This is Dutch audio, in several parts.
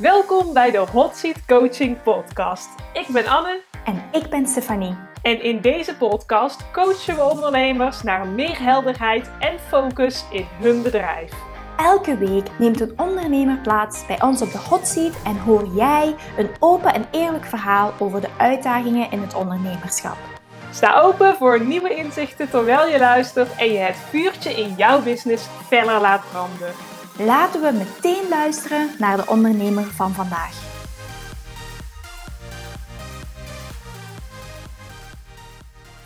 Welkom bij de Hot Seat Coaching Podcast. Ik ben Anne. En ik ben Stefanie. En in deze podcast coachen we ondernemers naar meer helderheid en focus in hun bedrijf. Elke week neemt een ondernemer plaats bij ons op de hot seat en hoor jij een open en eerlijk verhaal over de uitdagingen in het ondernemerschap. Sta open voor nieuwe inzichten terwijl je luistert en je het vuurtje in jouw business feller laat branden. Laten we meteen luisteren naar de ondernemer van vandaag.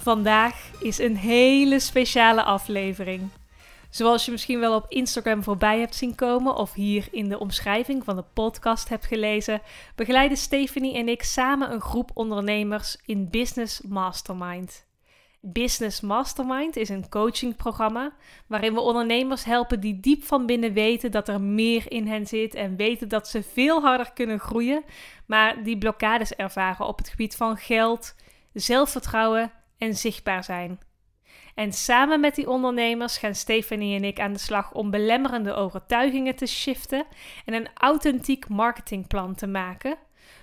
Vandaag is een hele speciale aflevering. Zoals je misschien wel op Instagram voorbij hebt zien komen of hier in de omschrijving van de podcast hebt gelezen, begeleiden Stephanie en ik samen een groep ondernemers in Business Mastermind. Business Mastermind is een coachingprogramma waarin we ondernemers helpen die diep van binnen weten dat er meer in hen zit en weten dat ze veel harder kunnen groeien, maar die blokkades ervaren op het gebied van geld, zelfvertrouwen en zichtbaar zijn. En samen met die ondernemers gaan Stephanie en ik aan de slag om belemmerende overtuigingen te shiften en een authentiek marketingplan te maken,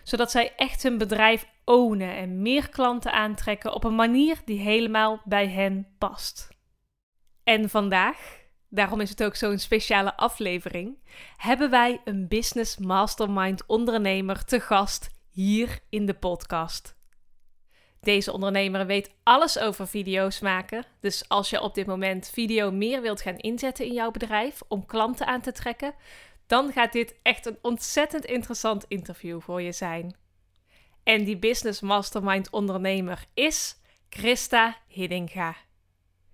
zodat zij echt hun bedrijf ownen en meer klanten aantrekken op een manier die helemaal bij hen past. En vandaag, daarom is het ook zo'n speciale aflevering, hebben wij een business mastermind ondernemer te gast hier in de podcast. Deze ondernemer weet alles over video's maken. Dus als je op dit moment video meer wilt gaan inzetten in jouw bedrijf om klanten aan te trekken, dan gaat dit echt een ontzettend interessant interview voor je zijn. En die business mastermind ondernemer is Christa Hiddinga.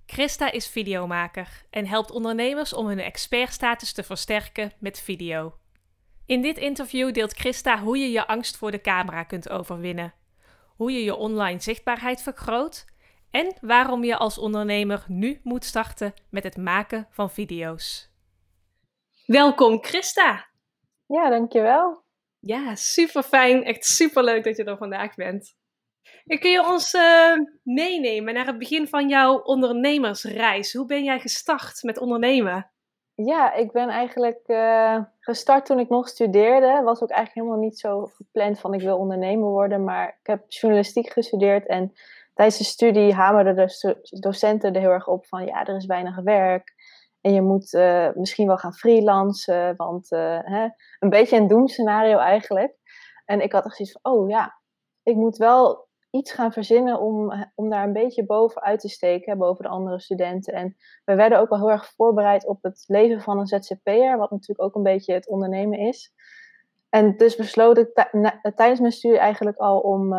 Christa is videomaker en helpt ondernemers om hun expertstatus te versterken met video. In dit interview deelt Christa hoe je je angst voor de camera kunt overwinnen hoe je je online zichtbaarheid vergroot en waarom je als ondernemer nu moet starten met het maken van video's. Welkom Christa. Ja, dankjewel. Ja, super fijn. Echt super leuk dat je er vandaag bent. kun je ons uh, meenemen naar het begin van jouw ondernemersreis? Hoe ben jij gestart met ondernemen? Ja, ik ben eigenlijk uh, gestart toen ik nog studeerde. Was ook eigenlijk helemaal niet zo gepland van ik wil ondernemer worden. Maar ik heb journalistiek gestudeerd en tijdens de studie hamerden de docenten er heel erg op van ja, er is weinig werk. En je moet uh, misschien wel gaan freelancen, want uh, hè, een beetje een doemscenario eigenlijk. En ik had echt zoiets van, oh ja, ik moet wel iets gaan verzinnen om, eh, om daar een beetje bovenuit te steken, boven de andere studenten. En we werden ook wel heel erg voorbereid op het leven van een ZZP'er, wat natuurlijk ook een beetje het ondernemen is. En dus besloot ik tijdens mijn studie eigenlijk al om,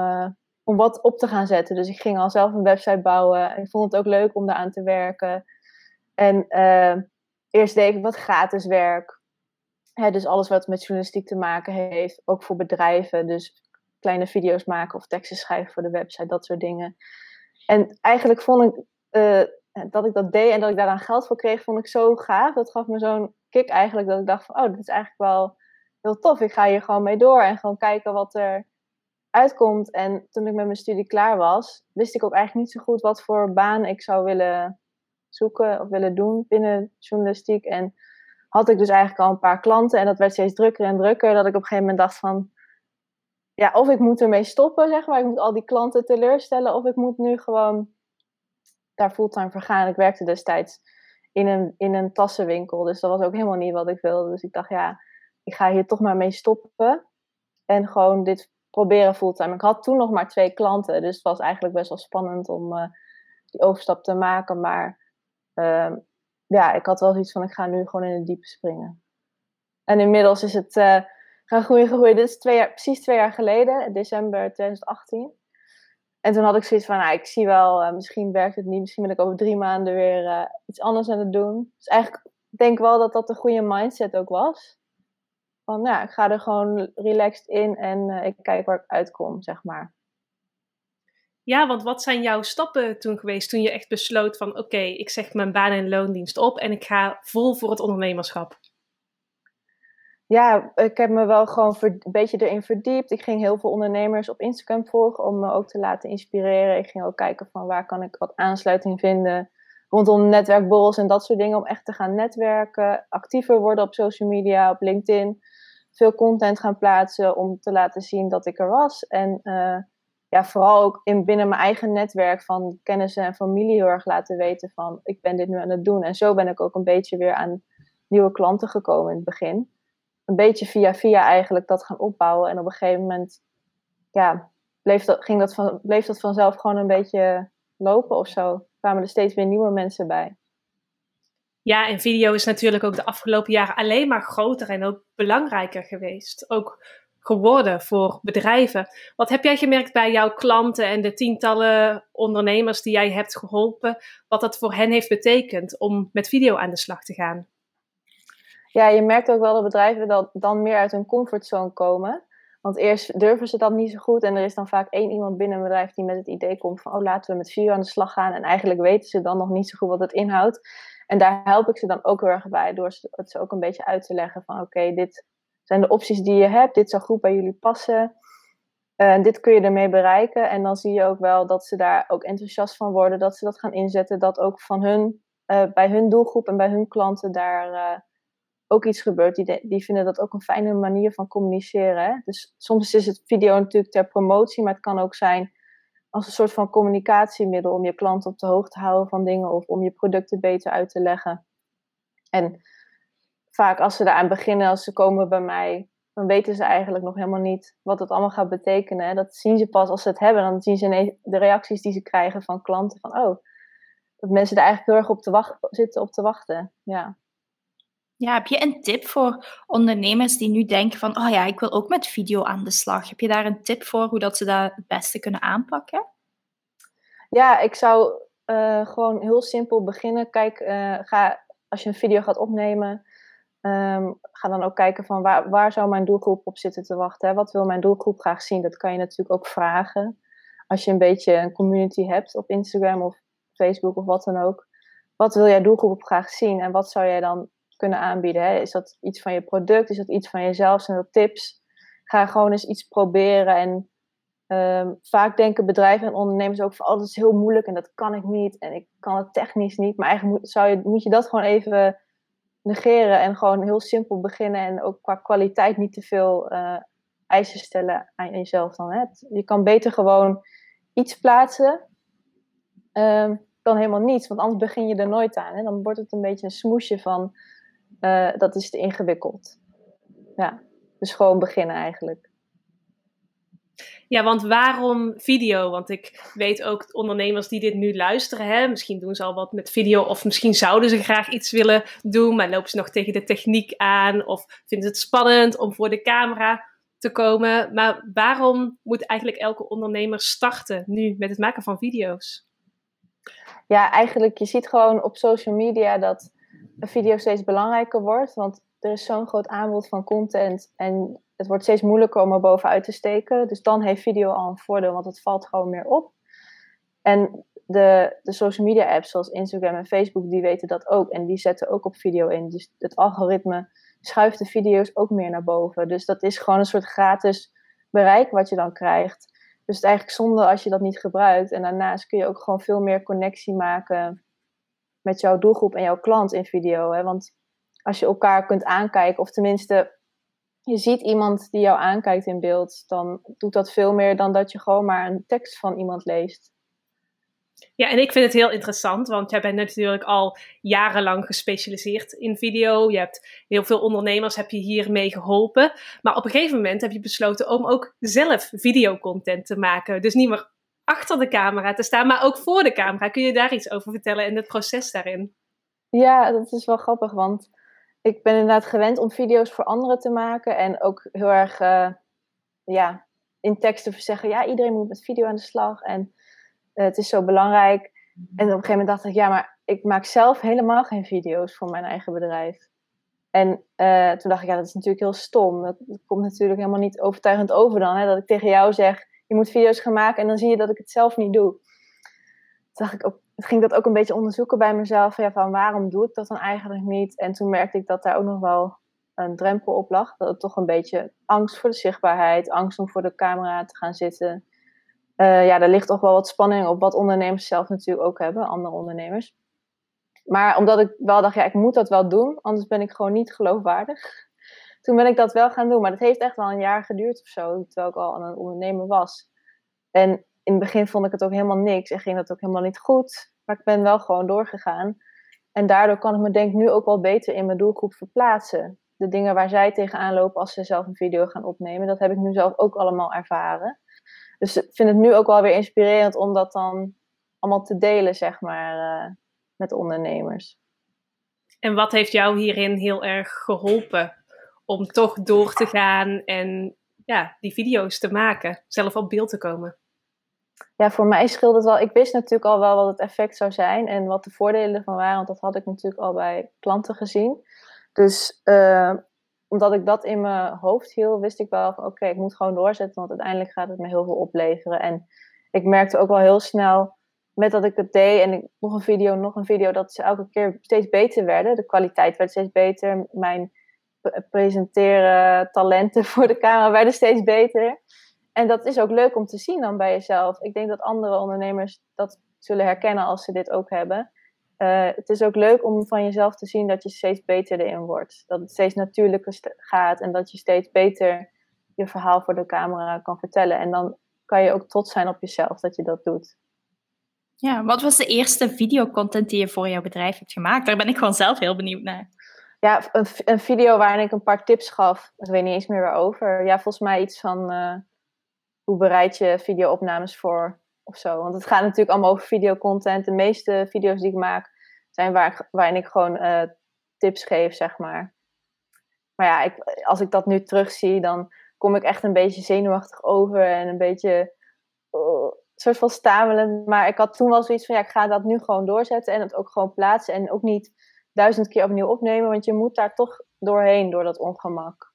om wat op te gaan zetten. Dus ik ging al zelf een website bouwen. En ik vond het ook leuk om daaraan te werken. En uh, eerst deed ik wat gratis werk. dus alles wat met journalistiek te maken heeft, ook voor bedrijven. Dus kleine video's maken of teksten schrijven voor de website, dat soort dingen. En eigenlijk vond ik uh, dat ik dat deed en dat ik daar dan geld voor kreeg, vond ik zo gaaf. Dat gaf me zo'n kick eigenlijk, dat ik dacht van, oh, dit is eigenlijk wel heel tof. Ik ga hier gewoon mee door en gewoon kijken wat er uitkomt. En toen ik met mijn studie klaar was, wist ik ook eigenlijk niet zo goed wat voor baan ik zou willen zoeken of willen doen binnen journalistiek. En had ik dus eigenlijk al een paar klanten en dat werd steeds drukker en drukker, dat ik op een gegeven moment dacht van, ja, of ik moet ermee stoppen, zeg maar. Ik moet al die klanten teleurstellen. Of ik moet nu gewoon daar fulltime voor gaan. Ik werkte destijds in een, in een tassenwinkel. Dus dat was ook helemaal niet wat ik wilde. Dus ik dacht, ja, ik ga hier toch maar mee stoppen. En gewoon dit proberen fulltime. Ik had toen nog maar twee klanten. Dus het was eigenlijk best wel spannend om uh, die overstap te maken. Maar uh, ja, ik had wel zoiets van, ik ga nu gewoon in het diepe springen. En inmiddels is het... Uh, gaan groeien, groeien. Dit is twee jaar, precies twee jaar geleden, december 2018. En toen had ik zoiets van, nou, ik zie wel, uh, misschien werkt het niet. Misschien ben ik over drie maanden weer uh, iets anders aan het doen. Dus eigenlijk denk ik wel dat dat een goede mindset ook was. Van, ja, ik ga er gewoon relaxed in en ik kijk waar ik uitkom, zeg maar. Ja, want wat zijn jouw stappen toen geweest toen je echt besloot van, oké, ik zeg mijn baan en loondienst op en ik ga vol voor het ondernemerschap? ja, ik heb me wel gewoon een beetje erin verdiept. Ik ging heel veel ondernemers op Instagram volgen om me ook te laten inspireren. Ik ging ook kijken van waar kan ik wat aansluiting vinden rondom netwerkborrels en dat soort dingen. Om echt te gaan netwerken, actiever worden op social media, op LinkedIn. veel content gaan plaatsen om te laten zien dat ik er was. En uh, ja, vooral ook in, binnen mijn eigen netwerk van kennissen en familie heel erg laten weten van ik ben dit nu aan het doen. En zo ben ik ook een beetje weer aan nieuwe klanten gekomen in het begin. Een beetje via via eigenlijk dat gaan opbouwen. En op een gegeven moment ja, bleef, dat, ging dat bleef dat vanzelf gewoon een beetje lopen of zo. Kwamen er steeds weer nieuwe mensen bij. Ja, en video is natuurlijk ook de afgelopen jaren alleen maar groter en ook belangrijker geweest. Ook geworden voor bedrijven. Wat heb jij gemerkt bij jouw klanten en de tientallen ondernemers die jij hebt geholpen? Wat dat voor hen heeft betekend om met video aan de slag te gaan? Ja, je merkt ook wel dat bedrijven dat dan meer uit hun comfortzone komen. Want eerst durven ze dat niet zo goed. En er is dan vaak één iemand binnen een bedrijf die met het idee komt van... oh, laten we met video aan de slag gaan. En eigenlijk weten ze dan nog niet zo goed wat het inhoudt. En daar help ik ze dan ook heel erg bij. Door het ze ook een beetje uit te leggen van... oké, dit zijn de opties die je hebt. Dit zou goed bij jullie passen. En dit kun je ermee bereiken. En dan zie je ook wel dat ze daar ook enthousiast van worden. Dat ze dat gaan inzetten. Dat ook van hun, uh, bij hun doelgroep en bij hun klanten daar uh, ook iets gebeurt. Die, die vinden dat ook een fijne manier van communiceren. Hè? Dus soms is het video natuurlijk ter promotie. Maar het kan ook zijn als een soort van communicatiemiddel. Om je klant op de hoogte te houden van dingen. Of om je producten beter uit te leggen. En vaak als ze eraan beginnen, als ze komen bij mij, dan weten ze eigenlijk nog helemaal niet wat het allemaal gaat betekenen. Dat zien ze pas als ze het hebben. Dan zien ze de reacties die ze krijgen van klanten van, oh, dat mensen er eigenlijk heel erg op te wachten, zitten op te wachten. Ja. Ja, heb je een tip voor ondernemers die nu denken van, oh ja, ik wil ook met video aan de slag. Heb je daar een tip voor hoe dat ze dat het beste kunnen aanpakken? Ja, ik zou uh, gewoon heel simpel beginnen. Kijk, uh, ga, als je een video gaat opnemen, Um, ga dan ook kijken van waar, waar zou mijn doelgroep op zitten te wachten. Hè? Wat wil mijn doelgroep graag zien? Dat kan je natuurlijk ook vragen. Als je een beetje een community hebt op Instagram of Facebook of wat dan ook. Wat wil jij doelgroep graag zien? En wat zou jij dan kunnen aanbieden? Hè? Is dat iets van je product? Is dat iets van jezelf? Zijn dat tips? Ga gewoon eens iets proberen. En um, vaak denken bedrijven en ondernemers ook van... Oh, dat is heel moeilijk en dat kan ik niet. En ik kan het technisch niet. Maar eigenlijk moet, zou je, moet je dat gewoon even negeren en gewoon heel simpel beginnen en ook qua kwaliteit niet te veel uh, eisen stellen aan jezelf dan. Hè. Je kan beter gewoon iets plaatsen um, dan helemaal niets, want anders begin je er nooit aan. Hè. Dan wordt het een beetje een smoesje van uh, dat is te ingewikkeld. Ja, dus gewoon beginnen eigenlijk. Ja, want waarom video? Want ik weet ook ondernemers die dit nu luisteren, hè, misschien doen ze al wat met video of misschien zouden ze graag iets willen doen, maar lopen ze nog tegen de techniek aan of vinden ze het spannend om voor de camera te komen. Maar waarom moet eigenlijk elke ondernemer starten nu met het maken van video's? Ja, eigenlijk, je ziet gewoon op social media dat video steeds belangrijker wordt, want er is zo'n groot aanbod van content en het wordt steeds moeilijker om er bovenuit te steken. Dus dan heeft video al een voordeel, want het valt gewoon meer op. En de, de social media apps zoals Instagram en Facebook, die weten dat ook. En die zetten ook op video in. Dus het algoritme schuift de video's ook meer naar boven. Dus dat is gewoon een soort gratis bereik wat je dan krijgt. Dus het is eigenlijk zonde als je dat niet gebruikt. En daarnaast kun je ook gewoon veel meer connectie maken met jouw doelgroep en jouw klant in video. Hè? Want als je elkaar kunt aankijken, of tenminste je ziet iemand die jou aankijkt in beeld, dan doet dat veel meer dan dat je gewoon maar een tekst van iemand leest. Ja, en ik vind het heel interessant, want jij bent natuurlijk al jarenlang gespecialiseerd in video. Je hebt heel veel ondernemers heb je hiermee geholpen. Maar op een gegeven moment heb je besloten om ook zelf videocontent te maken. Dus niet meer achter de camera te staan, maar ook voor de camera. Kun je daar iets over vertellen en het proces daarin? Ja, dat is wel grappig, want ik ben inderdaad gewend om video's voor anderen te maken. En ook heel erg uh, ja, in teksten te zeggen, ja, iedereen moet met video aan de slag. En uh, het is zo belangrijk. En op een gegeven moment dacht ik, ja, maar ik maak zelf helemaal geen video's voor mijn eigen bedrijf. En uh, toen dacht ik, ja, dat is natuurlijk heel stom. Dat, komt natuurlijk helemaal niet overtuigend over dan. Hè? Dat ik tegen jou zeg, je moet video's gaan maken en dan zie je dat ik het zelf niet doe. Toen dacht ik ook, ging dat ook een beetje onderzoeken bij mezelf. Ja, van waarom doe ik dat dan eigenlijk niet? En toen merkte ik dat daar ook nog wel een drempel op lag. Dat het toch een beetje angst voor de zichtbaarheid, angst om voor de camera te gaan zitten. Uh, ja, er ligt toch wel wat spanning op, wat ondernemers zelf natuurlijk ook hebben, andere ondernemers. Maar omdat ik wel dacht, ja, ik moet dat wel doen, anders ben ik gewoon niet geloofwaardig. toen ben ik dat wel gaan doen. Maar dat heeft echt wel een jaar geduurd of zo, terwijl ik al aan een ondernemer was. En in het begin vond ik het ook helemaal niks en ging dat ook helemaal niet goed. Maar ik ben wel gewoon doorgegaan. En daardoor kan ik me denk nu ook wel beter in mijn doelgroep verplaatsen. De dingen waar zij tegenaan lopen als ze zelf een video gaan opnemen, dat heb ik nu zelf ook allemaal ervaren. Dus ik vind het nu ook wel weer inspirerend om dat dan allemaal te delen, zeg maar, uh, met ondernemers. En wat heeft jou hierin heel erg geholpen om toch door te gaan en ja, die video's te maken, zelf op beeld te komen? Ja, voor mij scheelt het wel. Ik wist natuurlijk al wel wat het effect zou zijn en wat de voordelen ervan waren, want dat had ik natuurlijk al bij klanten gezien. Dus uh, omdat ik dat in mijn hoofd hield, wist ik wel van oké, ik moet gewoon doorzetten, want uiteindelijk gaat het me heel veel opleveren. En ik merkte ook wel heel snel, met dat ik het deed en ik, nog een video, nog een video, dat ze elke keer steeds beter werden. De kwaliteit werd steeds beter. Mijn presenteren talenten voor de camera werden steeds beter. En dat is ook leuk om te zien dan bij jezelf. Ik denk dat andere ondernemers dat zullen herkennen als ze dit ook hebben. Uh, het is ook leuk om van jezelf te zien dat je steeds beter erin wordt. Dat het steeds natuurlijker gaat en dat je steeds beter je verhaal voor de camera kan vertellen. En dan kan je ook trots zijn op jezelf dat je dat doet. Ja, wat was de eerste videocontent die je voor jouw bedrijf hebt gemaakt? Daar ben ik gewoon zelf heel benieuwd naar. Ja, een, een video waarin ik een paar tips gaf. Ik weet niet eens meer waarover. Ja, volgens mij iets van uh, hoe bereid je videoopnames voor of zo. Want het gaat natuurlijk allemaal over videocontent. De meeste video's die ik maak zijn waar, waarin ik gewoon uh, tips geef, zeg maar. Maar ja, ik, als ik dat nu terugzie, dan kom ik echt een beetje zenuwachtig over en een beetje uh, soort van stamelend. Maar ik had toen wel zoiets van, ja, ik ga dat nu gewoon doorzetten en het ook gewoon plaatsen. En ook niet duizend keer opnieuw opnemen, want je moet daar toch doorheen, door dat ongemak.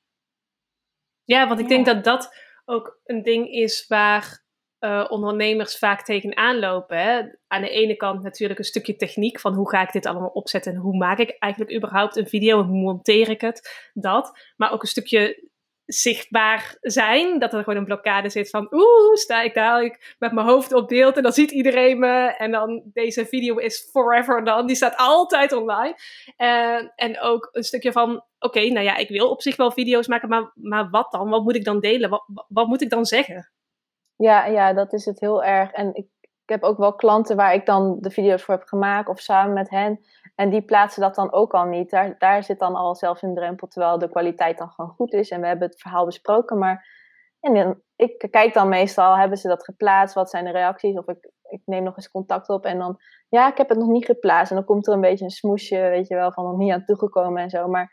Ja, want ik denk dat dat ook een ding is waar uh, ondernemers vaak tegenaan lopen. Hè? Aan de ene kant natuurlijk een stukje techniek van hoe ga ik dit allemaal opzetten en hoe maak ik eigenlijk überhaupt een video en hoe monteer ik het, dat. Maar ook een stukje zichtbaar zijn. Dat er gewoon een blokkade zit van, oeh, sta ik dadelijk met mijn hoofd op beeld en dan ziet iedereen me. En dan, deze video is forever dan, die staat altijd online. Uh, en ook een stukje van, oké, nou ja, ik wil op zich wel video's maken, maar, maar wat dan? Wat moet ik dan delen? Wat, wat moet ik dan zeggen? Ja, ja, dat is het heel erg. En ik, ik heb ook wel klanten waar ik dan de video's voor heb gemaakt of samen met hen. En die plaatsen dat dan ook al niet. Daar, daar zit dan al zelfs een drempel, terwijl de kwaliteit dan gewoon goed is. En we hebben het verhaal besproken. Maar en ik kijk dan meestal, hebben ze dat geplaatst? Wat zijn de reacties? Of ik, ik neem nog eens contact op en dan, ja, ik heb het nog niet geplaatst. En dan komt er een beetje een smoesje, weet je wel, van nog niet aan toegekomen en zo. Maar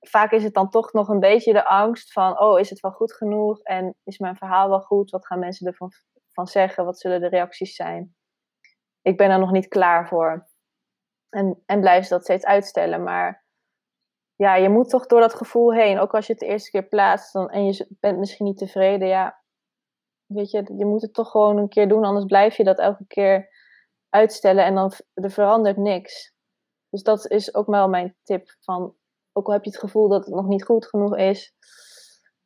vaak is het dan toch nog een beetje de angst van, oh, is het wel goed genoeg? En is mijn verhaal wel goed? Wat gaan mensen ervan van zeggen? Wat zullen de reacties zijn? Ik ben er nog niet klaar voor. En, en blijven ze dat steeds uitstellen. Maar ja, je moet toch door dat gevoel heen. Ook als je het de eerste keer plaatst dan, en je bent misschien niet tevreden. Ja, weet je, je moet het toch gewoon een keer doen. Anders blijf je dat elke keer uitstellen en dan er verandert niks. Dus dat is ook wel mijn tip. Van, ook al heb je het gevoel dat het nog niet goed genoeg is,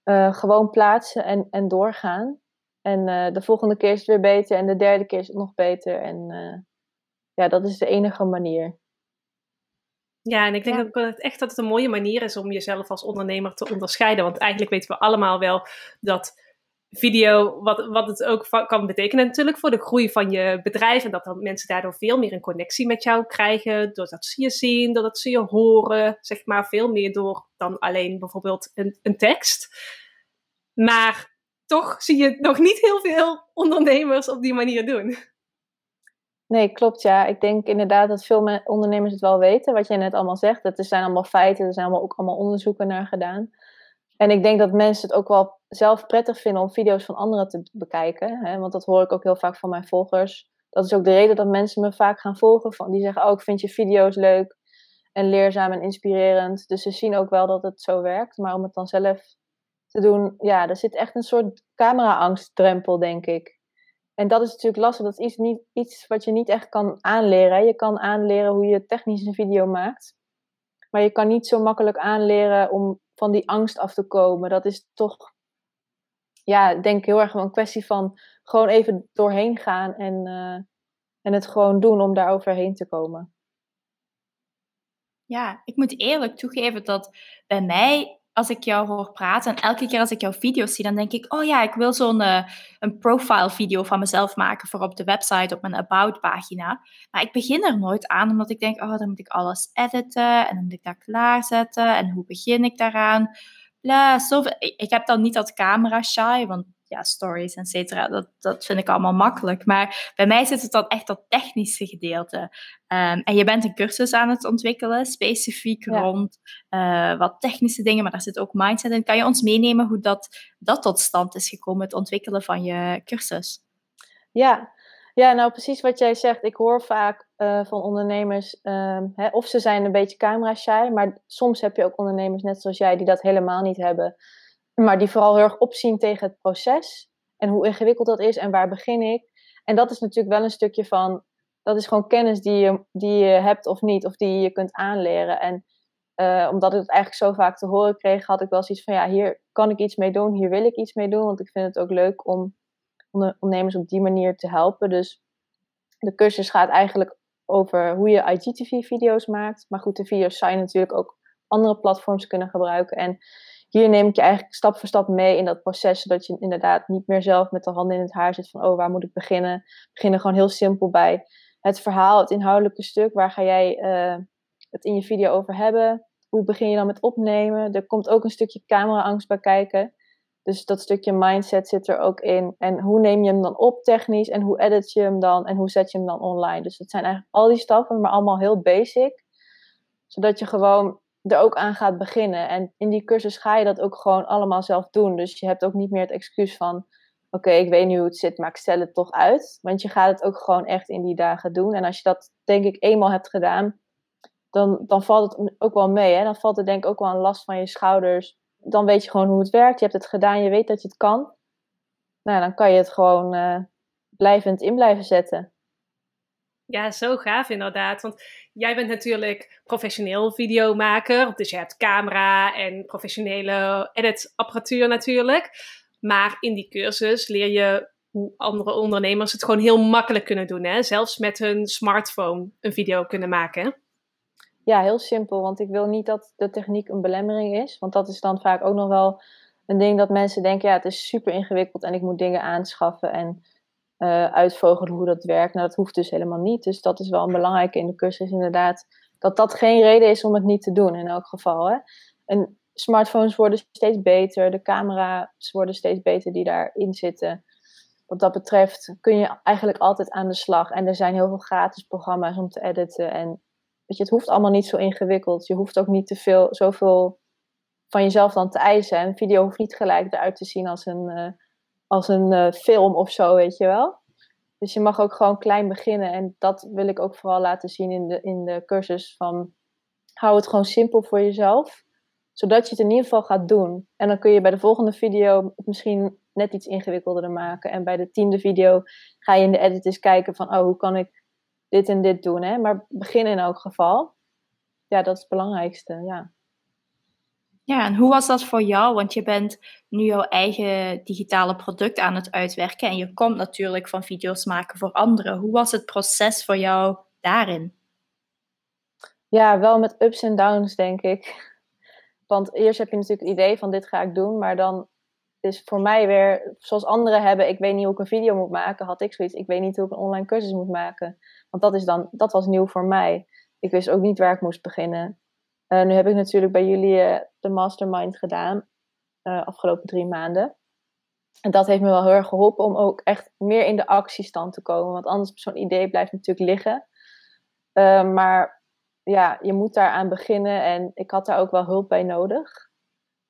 uh, gewoon plaatsen en, en doorgaan. En uh, de volgende keer is het weer beter en de derde keer is het nog beter. En uh, ja, dat is de enige manier. Ja, en ik denk ja. ook echt dat het een mooie manier is om jezelf als ondernemer te onderscheiden. Want eigenlijk weten we allemaal wel dat video, wat, wat het ook kan betekenen natuurlijk voor de groei van je bedrijf. En dat dan mensen daardoor veel meer een connectie met jou krijgen. Doordat ze je zien, doordat ze je horen. Zeg maar veel meer door dan alleen bijvoorbeeld een, een tekst. Maar toch zie je nog niet heel veel ondernemers op die manier doen. Nee, klopt ja. Ik denk inderdaad dat veel ondernemers het wel weten, wat jij net allemaal zegt. Het zijn allemaal feiten, er zijn allemaal ook allemaal onderzoeken naar gedaan. En ik denk dat mensen het ook wel zelf prettig vinden om video's van anderen te bekijken. Hè? Want dat hoor ik ook heel vaak van mijn volgers. Dat is ook de reden dat mensen me vaak gaan volgen. Van, die zeggen, oh, ik vind je video's leuk en leerzaam en inspirerend. Dus ze zien ook wel dat het zo werkt. Maar om het dan zelf te doen, ja, er zit echt een soort camera-angstdrempel, denk ik. En dat is natuurlijk lastig. Dat is iets, niet, iets wat je niet echt kan aanleren. Je kan aanleren hoe je technisch een video maakt. Maar je kan niet zo makkelijk aanleren om van die angst af te komen. Dat is toch, ja, denk ik heel erg een kwestie van gewoon even doorheen gaan en, uh, en het gewoon doen om daar overheen te komen. Ja, ik moet eerlijk toegeven dat bij mij als ik jou hoor praten en elke keer als ik jouw video's zie, dan denk ik, oh ja, ik wil zo'n uh, een profile video van mezelf maken voor op de website, op mijn about pagina. Maar ik begin er nooit aan, omdat ik denk, oh, dan moet ik alles editen en dan moet ik dat klaarzetten en hoe begin ik daaraan? Bla, zoveel. Ik, ik heb dan niet dat camera shy, want ja, stories, et cetera. Dat, dat vind ik allemaal makkelijk. Maar bij mij zit het dan echt dat technische gedeelte. Ehm, en je bent een cursus aan het ontwikkelen, specifiek rond uh, wat technische dingen, maar daar zit ook mindset in. Kan je ons meenemen hoe dat, dat tot stand is gekomen, het ontwikkelen van je cursus? Ja, ja, nou precies wat jij zegt. Ik hoor vaak uh, van ondernemers, um, hè, of ze zijn een beetje camera shy, maar soms heb je ook ondernemers net zoals jij die dat helemaal niet hebben maar die vooral heel erg opzien tegen het proces en hoe ingewikkeld dat is en waar begin ik. En dat is natuurlijk wel een stukje van, dat is gewoon kennis die je, die je hebt of niet, of die je kunt aanleren. En uh, omdat ik het eigenlijk zo vaak te horen kreeg, had ik wel zoiets van, ja, hier kan ik iets mee doen, hier wil ik iets mee doen, want ik vind het ook leuk om ondernemers op die manier te helpen. Dus de cursus gaat eigenlijk over hoe je IGTV-video's maakt. Maar goed, de video's zijn natuurlijk ook andere platforms kunnen gebruiken. En hier neem ik je eigenlijk stap voor stap mee in dat proces, zodat je inderdaad niet meer zelf met de handen in het haar zit van, oh, waar moet ik beginnen? Beginnen gewoon heel simpel bij het verhaal, het inhoudelijke stuk. Waar ga jij uh, het in je video over hebben? Hoe begin je dan met opnemen? Er komt ook een stukje cameraangst bij kijken. Dus dat stukje mindset zit er ook in. En hoe neem je hem dan op technisch? En hoe edit je hem dan? En hoe zet je hem dan online? Dus het zijn eigenlijk al die stappen, maar allemaal heel basic. Zodat je gewoon er ook aan gaat beginnen. En in die cursus ga je dat ook gewoon allemaal zelf doen. Dus je hebt ook niet meer het excuus van: oké, ik weet nu hoe het zit, maar ik stel het toch uit. Want je gaat het ook gewoon echt in die dagen doen. En als je dat, denk ik, eenmaal hebt gedaan, dan, dan valt het ook wel mee. Hè? Dan valt er denk ik ook wel een last van je schouders. Dan weet je gewoon hoe het werkt. Je hebt het gedaan, je weet dat je het kan. Nou, dan kan je het gewoon uh, blijvend in blijven zetten. Ja, zo gaaf inderdaad. Want jij bent natuurlijk professioneel videomaker. Dus je hebt camera en professionele editapparatuur natuurlijk. Maar in die cursus leer je hoe andere ondernemers het gewoon heel makkelijk kunnen doen. Hè? Zelfs met hun smartphone een video kunnen maken. Ja, heel simpel. Want ik wil niet dat de techniek een belemmering is. Want dat is dan vaak ook nog wel een ding dat mensen denken: ja, het is super ingewikkeld en ik moet dingen aanschaffen. En uh, uitvogelen hoe dat werkt. Nou, dat hoeft dus helemaal niet. Dus dat is wel een belangrijke in de cursus inderdaad. Dat dat geen reden is om het niet te doen in elk geval. Hè? En smartphones worden steeds beter. De camera's worden steeds beter die daarin zitten. Wat dat betreft kun je eigenlijk altijd aan de slag. En er zijn heel veel gratis programma's om te editen. En weet je, het hoeft allemaal niet zo ingewikkeld. Je hoeft ook niet te veel, zoveel van jezelf dan te eisen. Een video hoeft niet gelijk eruit te zien als een... Uh, als een uh, film of zo, weet je wel. Dus je mag ook gewoon klein beginnen. En dat wil ik ook vooral laten zien in de, in de cursus van hou het gewoon simpel voor jezelf. Zodat je het in ieder geval gaat doen. En dan kun je bij de volgende video misschien net iets ingewikkelder maken. En bij de tiende video ga je in de edit eens kijken van oh, hoe kan ik dit en dit doen. Hè? Maar begin in elk geval. Ja, dat is het belangrijkste, ja. Ja, en hoe was dat voor jou? Want je bent nu jouw eigen digitale product aan het uitwerken en je komt natuurlijk van video's maken voor anderen. Hoe was het proces voor jou daarin? Ja, wel met ups en downs, denk ik. Want eerst heb je natuurlijk het idee van dit ga ik doen, maar dan is voor mij weer, zoals anderen hebben, ik weet niet hoe ik een video moet maken, had ik zoiets, ik weet niet hoe ik een online cursus moet maken. Want dat, is dan, dat was nieuw voor mij. Ik wist ook niet waar ik moest beginnen. Uh, nu heb ik natuurlijk bij jullie uh, de mastermind gedaan, uh, afgelopen drie maanden. En dat heeft me wel heel erg geholpen om ook echt meer in de actiestand te komen. Want anders zo'n idee blijft natuurlijk liggen. maar ja, je moet daaraan beginnen en ik had daar ook wel hulp bij nodig.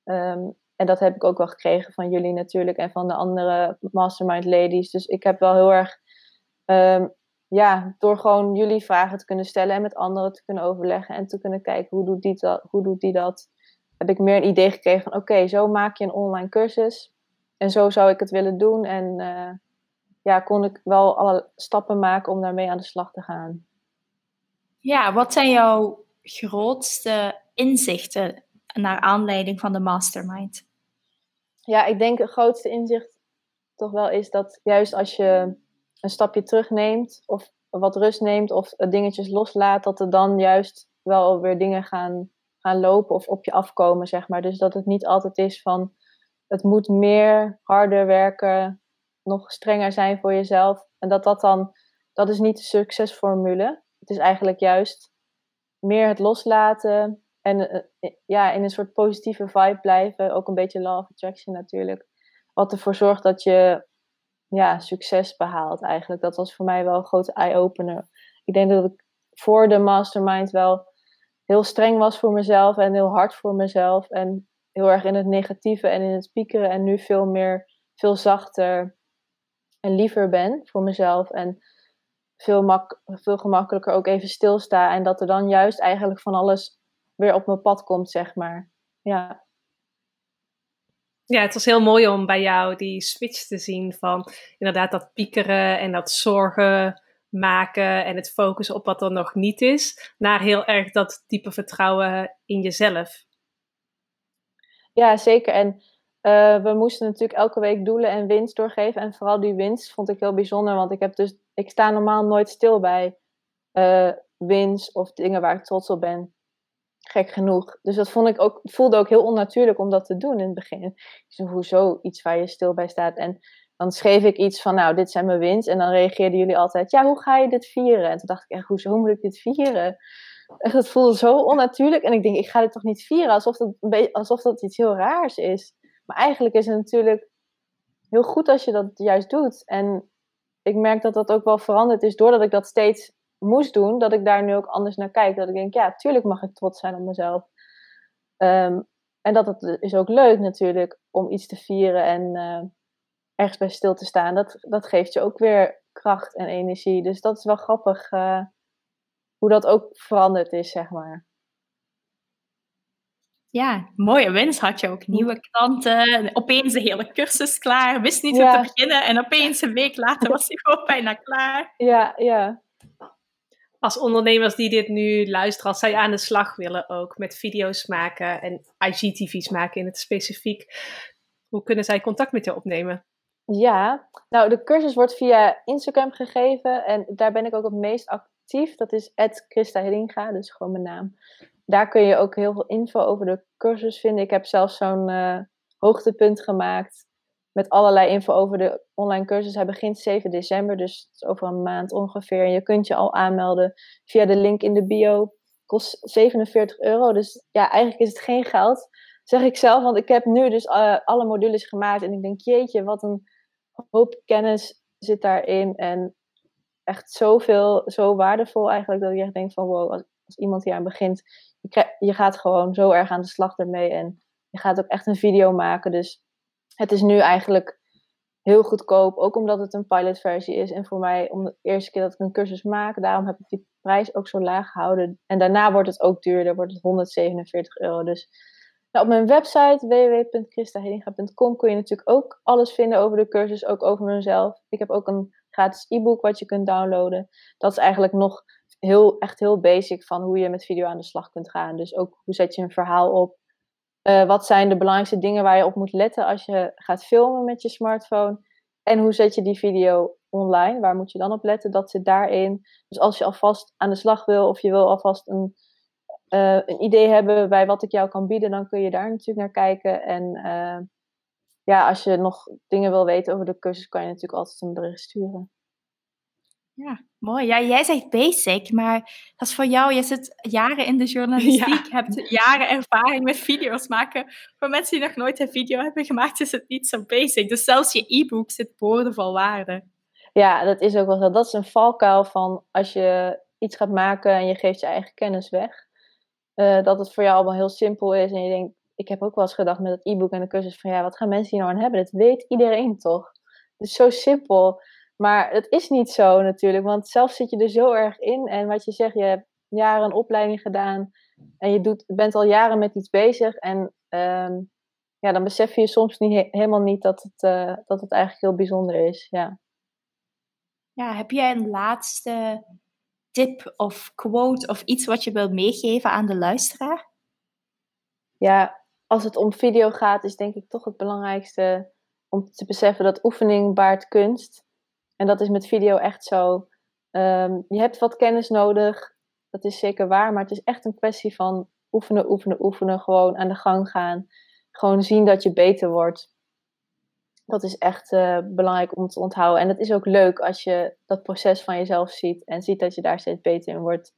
Um, en dat heb ik ook wel gekregen van jullie natuurlijk en van de andere mastermind ladies. Dus ik heb wel heel erg um, ja, door gewoon jullie vragen te kunnen stellen en met anderen te kunnen overleggen en te kunnen kijken hoe doet die dat, hoe doet die dat, heb ik meer een idee gekregen van oké, zo maak je een online cursus en zo zou ik het willen doen en uh, ja, kon ik wel alle stappen maken om daarmee aan de slag te gaan. Ja, wat zijn jouw grootste inzichten naar aanleiding van de mastermind? Ja, ik denk het grootste inzicht toch wel is dat juist als je een stapje terugneemt of wat rust neemt of dingetjes loslaat, dat er dan juist wel weer dingen gaan gaan lopen of op je afkomen, zeg maar. Dus dat het niet altijd is van het moet meer, harder werken, nog strenger zijn voor jezelf. En dat dat dan, dat is niet de succesformule. Het is eigenlijk juist meer het loslaten en eh, ja, in een soort positieve vibe blijven. Ook een beetje law of attraction natuurlijk. Wat ervoor zorgt dat je ja, succes behaalt eigenlijk. Dat was voor mij wel een grote eye-opener. Ik denk dat ik voor de mastermind wel heel streng was voor mezelf en heel hard voor mezelf. En heel erg in het negatieve en in het piekeren. En nu veel meer, veel zachter en liever ben voor mezelf. En veel, mak veel gemakkelijker ook even stilsta. En dat er dan juist eigenlijk van alles weer op mijn pad komt, zeg maar. Ja. Ja, het was heel mooi om bij jou die switch te zien van inderdaad dat piekeren en dat zorgen maken en het focussen op wat er nog niet is, naar heel erg dat diepe vertrouwen in jezelf. Ja, zeker. En uh, we moesten natuurlijk elke week doelen en winst doorgeven. En vooral die winst vond ik heel bijzonder, want ik, heb dus, ik sta normaal nooit stil bij uh, winst of dingen waar ik trots op ben. Gek genoeg. Dus dat vond ik ook, voelde ook heel onnatuurlijk om dat te doen in het begin. Zei, hoezo iets waar je stil bij staat? En dan schreef ik iets van, nou, dit zijn mijn winst. En dan reageerden jullie altijd, ja, hoe ga je dit vieren? En toen dacht ik echt, hoezo moet ik dit vieren? Echt, het voelde zo onnatuurlijk. En ik denk, ik ga dit toch niet vieren alsof dat, alsof dat iets heel raars is. Maar eigenlijk is het natuurlijk heel goed als je dat juist doet. En ik merk dat dat ook wel veranderd is doordat ik dat steeds moest doen. Dat ik daar nu ook anders naar kijk. Dat ik denk, ja, tuurlijk mag ik trots zijn op mezelf. Ehm, en dat het is ook leuk natuurlijk om iets te vieren en uh, ergens bij stil te staan. Dat, dat geeft je ook weer kracht en energie. Dus dat is wel grappig uh, hoe dat ook veranderd is, zeg maar. Ja, mooie winst had je ook. Nieuwe klanten, opeens de hele cursus klaar, wist niet hoe te beginnen en opeens een week later was hij gewoon bijna klaar. Ja, ja. Als ondernemers die dit nu luisteren, als zij aan de slag willen ook met video's maken en IGTV's maken in het specifiek, hoe kunnen zij contact met je opnemen? Ja, nou de cursus wordt via Instagram gegeven en daar ben ik ook het meest actief. Dat is Christa Heringa, dus gewoon mijn naam daar kun je ook heel veel info over de cursus vinden. Ik heb zelfs zo'n uh, hoogtepunt gemaakt met allerlei info over de online cursus. Hij begint 7 december, dus het is over een maand ongeveer. En je kunt je al aanmelden via de link in de bio. Kost 47 euro, dus ja, eigenlijk is het geen geld, zeg ik zelf. Want ik heb nu dus uh, alle modules gemaakt en ik denk, jeetje, wat een hoop kennis zit daarin. En echt zoveel, zo waardevol eigenlijk, dat je echt denkt van wow, als, als iemand hier aan begint, je, je gaat gewoon zo erg aan de slag ermee. En je gaat ook echt een video maken. Dus het is nu eigenlijk heel goedkoop. Ook omdat het een pilotversie is. En voor mij, om de eerste keer dat ik een cursus maak, daarom heb ik die prijs ook zo laag gehouden. En daarna wordt het ook duurder, wordt het 147 euro. Dus nou, op mijn website www.christahedinga.com kun je natuurlijk ook alles vinden over de cursus, ook over mezelf. Ik heb ook een gratis e-book wat je kunt downloaden. Dat is eigenlijk nog heel, echt heel basic van hoe je met video aan de slag kunt gaan. Dus ook hoe zet je een verhaal op? Uh, wat zijn de belangrijkste dingen waar je op moet letten als je gaat filmen met je smartphone? En hoe zet je die video online? Waar moet je dan op letten? Dat zit daarin. Dus als je alvast aan de slag wil of je wil alvast een, uh, een idee hebben bij wat ik jou kan bieden, dan kun je daar natuurlijk naar kijken. En uh, ja, als je nog dingen wil weten over de cursus, kan je natuurlijk altijd een bericht sturen. Ja, mooi. Ja, jij zegt basic, maar dat is voor jou, je zit jaren in de journalistiek, ja. hebt jaren ervaring met video's maken. Voor mensen die nog nooit een video hebben gemaakt, is het niet zo basic. Dus zelfs je e-book zit boordevol waarde. Ja, dat is ook wel zo. Dat is een valkuil van als je iets gaat maken en je geeft je eigen kennis weg. Uh, dat het voor jou allemaal heel simpel is en je denkt, ik heb ook wel eens gedacht met het e-book en de cursus van ja, wat gaan mensen hier nou aan hebben? Dat weet iedereen toch? Het is zo simpel. Maar het is niet zo natuurlijk, want zelf zit je er zo erg in. En wat je zegt, je hebt jaren een opleiding gedaan en je doet, bent al jaren met iets bezig. En ehm, ja, dan besef je soms niet, helemaal niet dat het, uh, dat het eigenlijk heel bijzonder is. Ja. ja, heb jij een laatste tip of quote of iets wat je wilt meegeven aan de luisteraar? Ja, als het om video gaat, is denk ik toch het belangrijkste om te beseffen dat oefening baart kunst. En dat is met video echt zo. Um, je hebt wat kennis nodig, dat is zeker waar, maar het is echt een kwestie van oefenen, oefenen, oefenen. Gewoon aan de gang gaan. Gewoon zien dat je beter wordt. Dat is echt uh, belangrijk om te onthouden. En het is ook leuk als je dat proces van jezelf ziet. En ziet dat je daar steeds beter in wordt.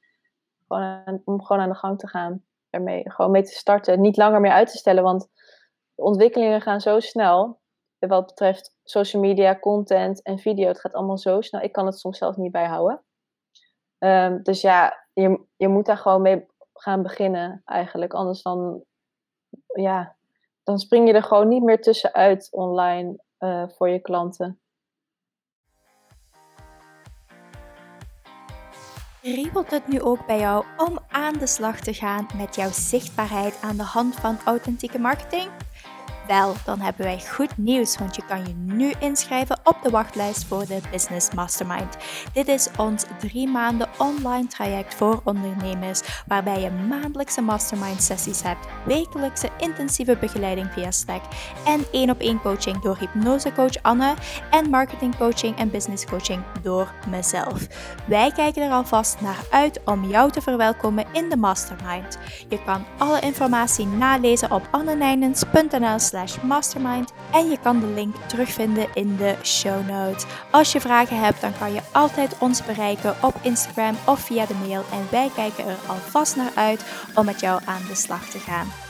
Gewoon aan, om gewoon aan de gang te gaan. Ermee, gewoon mee te starten. Niet langer meer uit te stellen. Want de ontwikkelingen gaan zo snel. Wat betreft social media, content en video. Het gaat allemaal zo snel. Ik kan het soms zelfs niet bijhouden. Um, dus ja, je, je moet daar gewoon mee gaan beginnen eigenlijk. Anders dan, ja, dan spring je er gewoon niet meer tussenuit online uh, voor je klanten. Riebelt het nu ook bij jou om aan de slag te gaan met jouw zichtbaarheid aan de hand van authentieke marketing? Wel, dan hebben wij goed nieuws, want je kan je nu inschrijven op de wachtlijst voor de Business Mastermind. Dit is ons drie maanden online traject voor ondernemers, waarbij je maandelijkse mastermind sessies hebt, wekelijkse intensieve begeleiding via Slack en één op één coaching door hypnosecoach Anne en marketing coaching en business coaching door mezelf. Wij kijken er alvast naar uit om jou te verwelkomen in de Mastermind. Je kan alle informatie nalezen op annenijnens.nl mastermind en je kan de link terugvinden in de show notes. Als je vragen hebt, dan kan je altijd ons bereiken op Instagram of via de mail en wij kijken er alvast naar uit om met jou aan de slag te gaan.